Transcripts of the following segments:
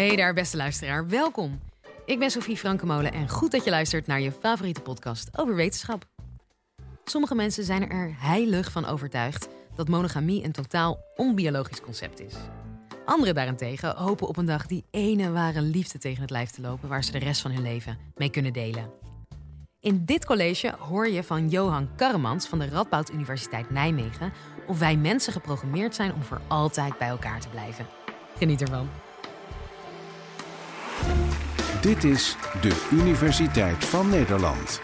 Hey daar, beste luisteraar. Welkom. Ik ben Sofie Frankemolen en goed dat je luistert naar je favoriete podcast over wetenschap. Sommige mensen zijn er heilig van overtuigd dat monogamie een totaal onbiologisch concept is. Anderen daarentegen hopen op een dag die ene ware liefde tegen het lijf te lopen waar ze de rest van hun leven mee kunnen delen. In dit college hoor je van Johan Karremans van de Radboud Universiteit Nijmegen of wij mensen geprogrammeerd zijn om voor altijd bij elkaar te blijven. Geniet ervan. Dit is de Universiteit van Nederland.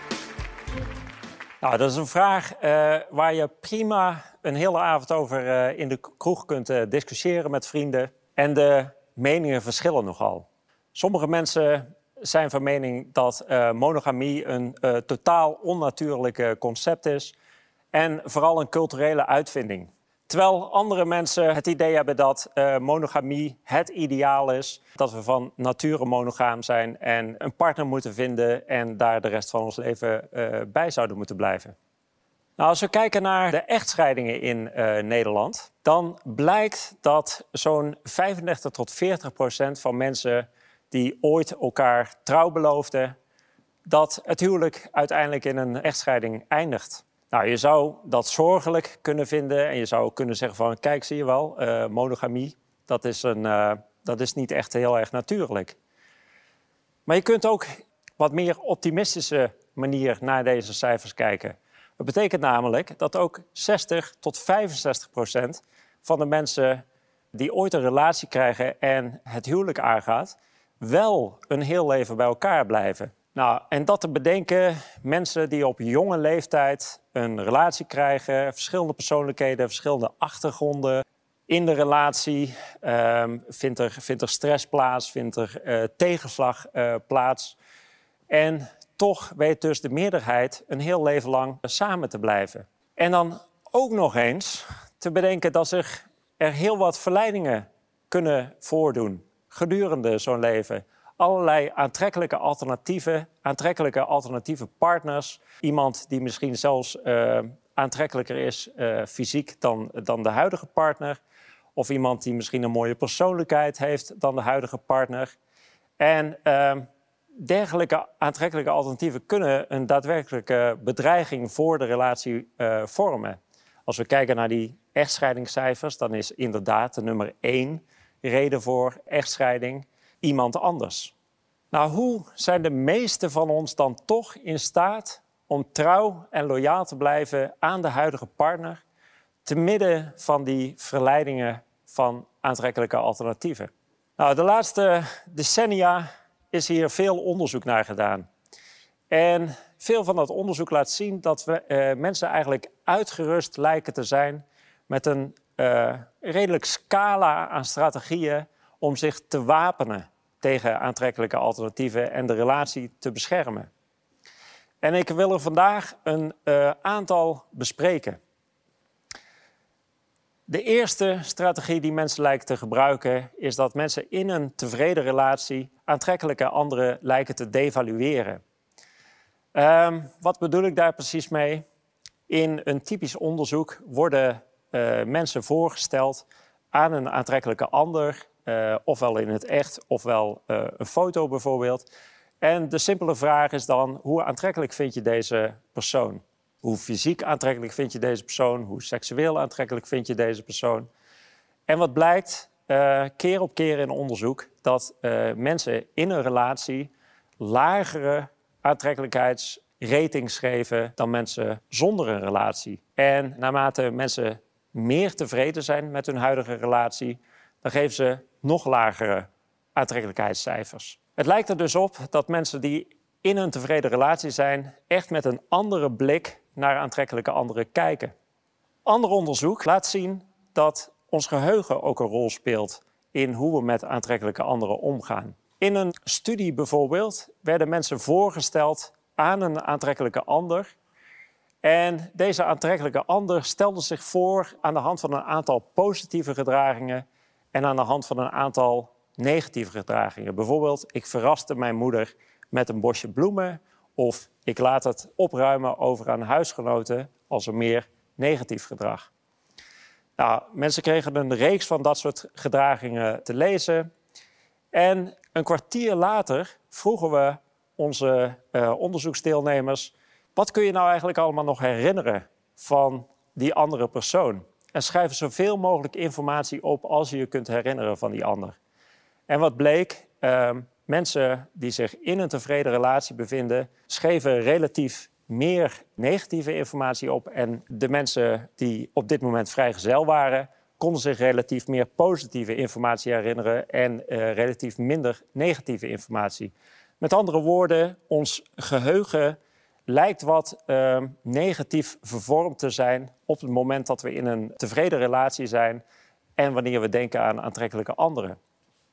Nou, dat is een vraag eh, waar je prima een hele avond over eh, in de kroeg kunt eh, discussiëren met vrienden. En de meningen verschillen nogal. Sommige mensen zijn van mening dat monogamie een totaal onnatuurlijk concept is. En vooral een culturele uitvinding. Terwijl andere mensen het idee hebben dat uh, monogamie het ideaal is. Dat we van nature monogaam zijn en een partner moeten vinden en daar de rest van ons leven uh, bij zouden moeten blijven. Nou, als we kijken naar de echtscheidingen in uh, Nederland, dan blijkt dat zo'n 35 tot 40 procent van mensen die ooit elkaar trouw beloofden, dat het huwelijk uiteindelijk in een echtscheiding eindigt. Nou, je zou dat zorgelijk kunnen vinden en je zou kunnen zeggen van... kijk, zie je wel, uh, monogamie, dat is, een, uh, dat is niet echt heel erg natuurlijk. Maar je kunt ook wat meer optimistische manier naar deze cijfers kijken. Dat betekent namelijk dat ook 60 tot 65 procent van de mensen die ooit een relatie krijgen en het huwelijk aangaat, wel een heel leven bij elkaar blijven. Nou, en dat te bedenken, mensen die op jonge leeftijd een relatie krijgen, verschillende persoonlijkheden, verschillende achtergronden. In de relatie um, vindt, er, vindt er stress plaats, vindt er uh, tegenslag uh, plaats. En toch weet dus de meerderheid een heel leven lang samen te blijven. En dan ook nog eens te bedenken dat zich er heel wat verleidingen kunnen voordoen gedurende zo'n leven allerlei aantrekkelijke alternatieven, aantrekkelijke alternatieve partners. Iemand die misschien zelfs uh, aantrekkelijker is uh, fysiek dan, dan de huidige partner. Of iemand die misschien een mooie persoonlijkheid heeft dan de huidige partner. En uh, dergelijke aantrekkelijke alternatieven kunnen een daadwerkelijke bedreiging voor de relatie uh, vormen. Als we kijken naar die echtscheidingscijfers, dan is inderdaad de nummer één reden voor echtscheiding iemand anders. Nou, hoe zijn de meesten van ons dan toch in staat om trouw en loyaal te blijven aan de huidige partner, te midden van die verleidingen van aantrekkelijke alternatieven? Nou, de laatste decennia is hier veel onderzoek naar gedaan. En veel van dat onderzoek laat zien dat we, uh, mensen eigenlijk uitgerust lijken te zijn met een uh, redelijk scala aan strategieën om zich te wapenen tegen aantrekkelijke alternatieven en de relatie te beschermen. En ik wil er vandaag een uh, aantal bespreken. De eerste strategie die mensen lijken te gebruiken is dat mensen in een tevreden relatie aantrekkelijke anderen lijken te devalueren. Um, wat bedoel ik daar precies mee? In een typisch onderzoek worden uh, mensen voorgesteld aan een aantrekkelijke ander ofwel in het echt, ofwel uh, een foto bijvoorbeeld. En de simpele vraag is dan, hoe aantrekkelijk vind je deze persoon? Hoe fysiek aantrekkelijk vind je deze persoon? Hoe seksueel aantrekkelijk vind je deze persoon? En wat blijkt uh, keer op keer in onderzoek, dat mensen in een relatie lagere aantrekkelijkheidsratings geven dan mensen zonder een relatie. En naarmate mensen meer tevreden zijn met hun huidige relatie, dan geven ze nog lagere aantrekkelijkheidscijfers. Het lijkt er dus op dat mensen die in een tevreden relatie zijn, echt met een andere blik naar aantrekkelijke anderen kijken. Ander onderzoek laat zien dat ons geheugen ook een rol speelt in hoe we met aantrekkelijke anderen omgaan. In een studie bijvoorbeeld werden mensen voorgesteld aan een aantrekkelijke ander. En deze aantrekkelijke ander stelde zich voor aan de hand van een aantal positieve gedragingen en aan de hand van een aantal negatieve gedragingen. Bijvoorbeeld, ik verraste mijn moeder met een bosje bloemen of ik laat het opruimen over aan huisgenoten als een meer negatief gedrag. Nou, mensen kregen een reeks van dat soort gedragingen te lezen. En een kwartier later vroegen we onze uh, onderzoeksdeelnemers: wat kun je nou eigenlijk allemaal nog herinneren van die andere persoon? En schrijf zoveel mogelijk informatie op als je je kunt herinneren van die ander. En wat bleek? Uh, mensen die zich in een tevreden relatie bevinden, schreven relatief meer negatieve informatie op. En de mensen die op dit moment vrijgezel waren, konden zich relatief meer positieve informatie herinneren en uh, relatief minder negatieve informatie. Met andere woorden, ons geheugen lijkt wat uh, negatief vervormd te zijn op het moment dat we in een tevreden relatie zijn en wanneer we denken aan aantrekkelijke anderen.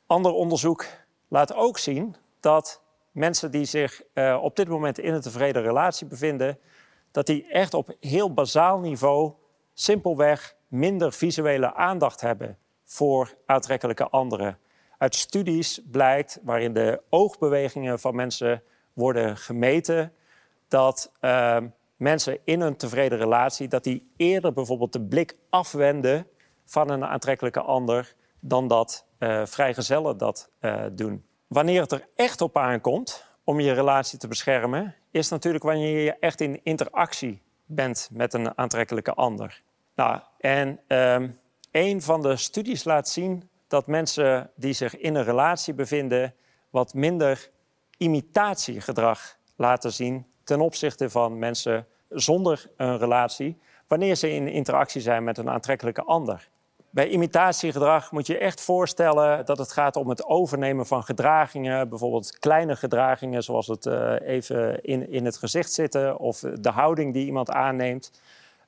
Ander onderzoek laat ook zien dat mensen die zich uh, op dit moment in een tevreden relatie bevinden, dat die echt op heel bazaal niveau simpelweg minder visuele aandacht hebben voor aantrekkelijke anderen. Uit studies blijkt, waarin de oogbewegingen van mensen worden gemeten, dat uh, mensen in een tevreden relatie, dat die eerder bijvoorbeeld de blik afwenden van een aantrekkelijke ander dan dat uh, vrijgezellen dat uh, doen. Wanneer het er echt op aankomt om je relatie te beschermen, is natuurlijk wanneer je echt in interactie bent met een aantrekkelijke ander. Nou, en um, een van de studies laat zien dat mensen die zich in een relatie bevinden wat minder imitatiegedrag laten zien ten opzichte van mensen zonder een relatie, wanneer ze in interactie zijn met een aantrekkelijke ander. Bij imitatiegedrag moet je echt voorstellen dat het gaat om het overnemen van gedragingen, bijvoorbeeld kleine gedragingen zoals het uh, even in, in het gezicht zitten of de houding die iemand aanneemt.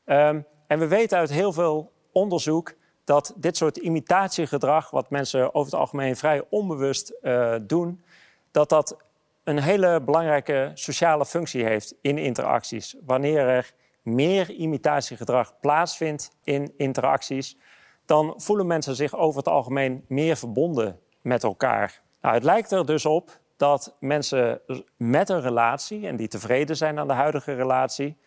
Um, en we weten uit heel veel onderzoek dat dit soort imitatiegedrag, wat mensen over het algemeen vrij onbewust uh, doen, dat dat een hele belangrijke sociale functie heeft in interacties. Wanneer er meer imitatiegedrag plaatsvindt in interacties, dan voelen mensen zich over het algemeen meer verbonden met elkaar. Nou, het lijkt er dus op dat mensen met een relatie en die tevreden zijn aan de huidige relatie,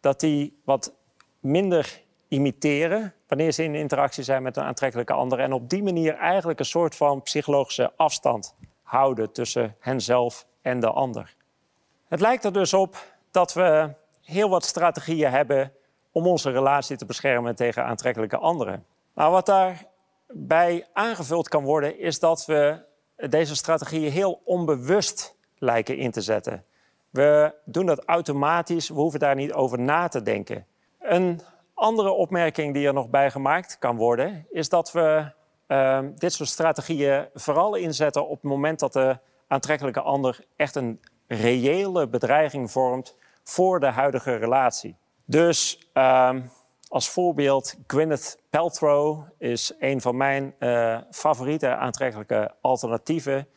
dat die wat minder imiteren wanneer ze in interactie zijn met een aantrekkelijke ander. En op die manier eigenlijk een soort van psychologische afstand houden tussen henzelf en de ander. Het lijkt er dus op dat we heel wat strategieën hebben om onze relatie te beschermen tegen aantrekkelijke anderen. Maar wat daarbij aangevuld kan worden, is dat we deze strategieën heel onbewust lijken in te zetten. We doen dat automatisch, we hoeven daar niet over na te denken. Een andere opmerking die er nog bij gemaakt kan worden, is dat we uh, dit soort strategieën vooral inzetten op het moment dat de aantrekkelijke ander echt een reële bedreiging vormt voor de huidige relatie. Dus uh, als voorbeeld, Gwyneth Paltrow is een van mijn uh, favoriete aantrekkelijke alternatieven.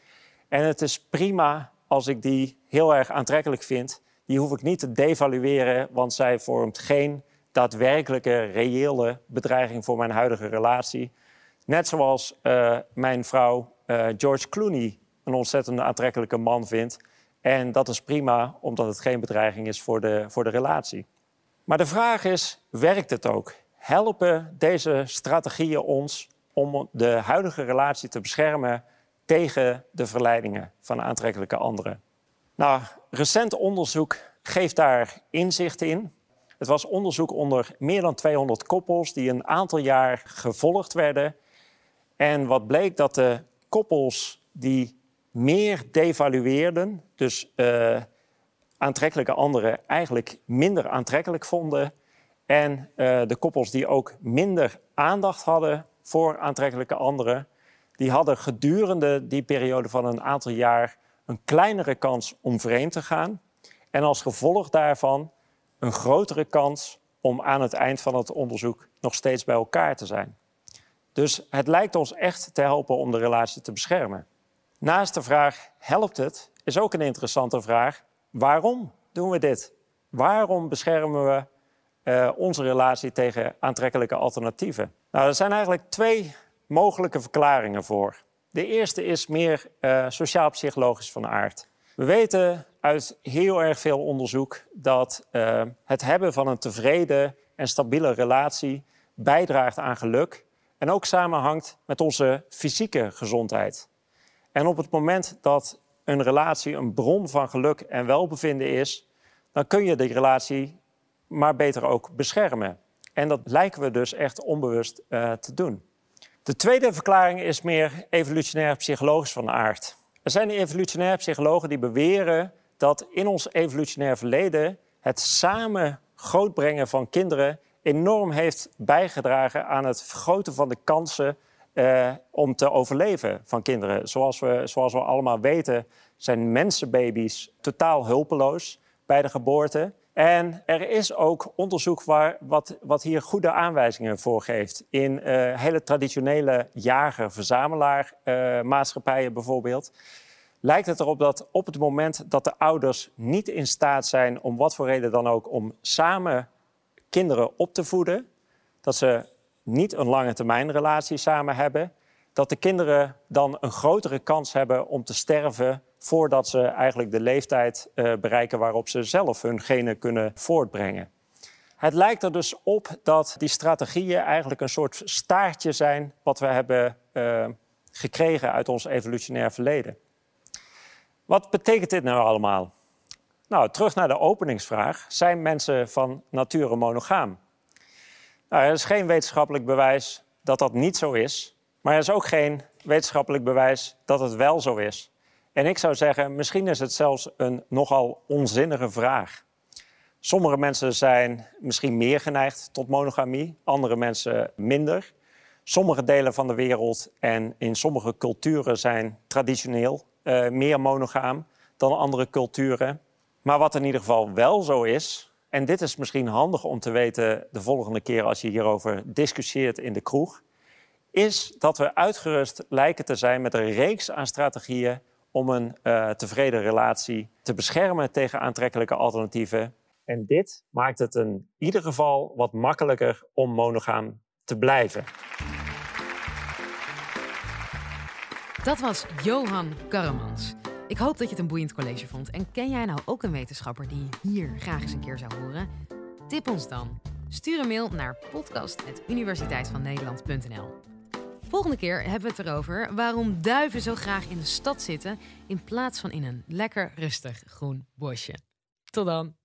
En het is prima als ik die heel erg aantrekkelijk vind. Die hoef ik niet te devalueren, want zij vormt geen daadwerkelijke, reële bedreiging voor mijn huidige relatie. Net zoals uh, mijn vrouw uh, George Clooney een ontzettend aantrekkelijke man vindt. En dat is prima, omdat het geen bedreiging is voor de, voor de relatie. Maar de vraag is, werkt het ook? Helpen deze strategieën ons om de huidige relatie te beschermen tegen de verleidingen van aantrekkelijke anderen? Nou, recent onderzoek geeft daar inzicht in. Het was onderzoek onder meer dan 200 koppels die een aantal jaar gevolgd werden. En wat bleek dat de koppels die meer devalueerden, dus uh, aantrekkelijke anderen eigenlijk minder aantrekkelijk vonden. En uh, de koppels die ook minder aandacht hadden voor aantrekkelijke anderen, die hadden gedurende die periode van een aantal jaar een kleinere kans om vreemd te gaan. En als gevolg daarvan een grotere kans om aan het eind van het onderzoek nog steeds bij elkaar te zijn. Dus het lijkt ons echt te helpen om de relatie te beschermen. Naast de vraag helpt het, is ook een interessante vraag: waarom doen we dit? Waarom beschermen we uh, onze relatie tegen aantrekkelijke alternatieven? Nou, er zijn eigenlijk twee mogelijke verklaringen voor. De eerste is meer uh, sociaal-psychologisch van aard. We weten uit heel erg veel onderzoek dat uh, het hebben van een tevreden en stabiele relatie bijdraagt aan geluk en ook samenhangt met onze fysieke gezondheid. En op het moment dat een relatie een bron van geluk en welbevinden is, dan kun je die relatie maar beter ook beschermen. En dat lijken we dus echt onbewust uh, te doen. De tweede verklaring is meer evolutionair psychologisch van aard. Er zijn evolutionair psychologen die beweren dat in ons evolutionair verleden het samen grootbrengen van kinderen enorm heeft bijgedragen aan het vergroten van de kansen uh, om te overleven van kinderen. Zoals we, zoals we allemaal weten zijn mensenbaby's totaal hulpeloos bij de geboorte. En er is ook onderzoek waar, wat, wat hier goede aanwijzingen voor geeft. In uh, hele traditionele jager-verzamelaar-maatschappijen uh, bijvoorbeeld. Lijkt het erop dat op het moment dat de ouders niet in staat zijn, om wat voor reden dan ook, om samen kinderen op te voeden, dat ze niet een lange termijn relatie samen hebben, dat de kinderen dan een grotere kans hebben om te sterven voordat ze eigenlijk de leeftijd uh, bereiken waarop ze zelf hun genen kunnen voortbrengen. Het lijkt er dus op dat die strategieën eigenlijk een soort staartje zijn wat we hebben uh, gekregen uit ons evolutionair verleden. Wat betekent dit nou allemaal? Nou, terug naar de openingsvraag. Zijn mensen van nature monogaam? Nou, er is geen wetenschappelijk bewijs dat dat niet zo is. Maar er is ook geen wetenschappelijk bewijs dat het wel zo is. En ik zou zeggen, misschien is het zelfs een nogal onzinnige vraag. Sommige mensen zijn misschien meer geneigd tot monogamie, andere mensen minder. Sommige delen van de wereld en in sommige culturen zijn traditioneel uh, meer monogaam dan andere culturen. Maar wat in ieder geval wel zo is, en dit is misschien handig om te weten de volgende keer als je hierover discussieert in de kroeg, is dat we uitgerust lijken te zijn met een reeks aan strategieën om een uh, tevreden relatie te beschermen tegen aantrekkelijke alternatieven. En dit maakt het in ieder geval wat makkelijker om monogaam te blijven. Dat was Johan Karremans. Ik hoop dat je het een boeiend college vond. En ken jij nou ook een wetenschapper die hier graag eens een keer zou horen? Tip ons dan. Stuur een mail naar podcast.universiteitvannederland.nl Volgende keer hebben we het erover waarom duiven zo graag in de stad zitten in plaats van in een lekker rustig groen bosje. Tot dan!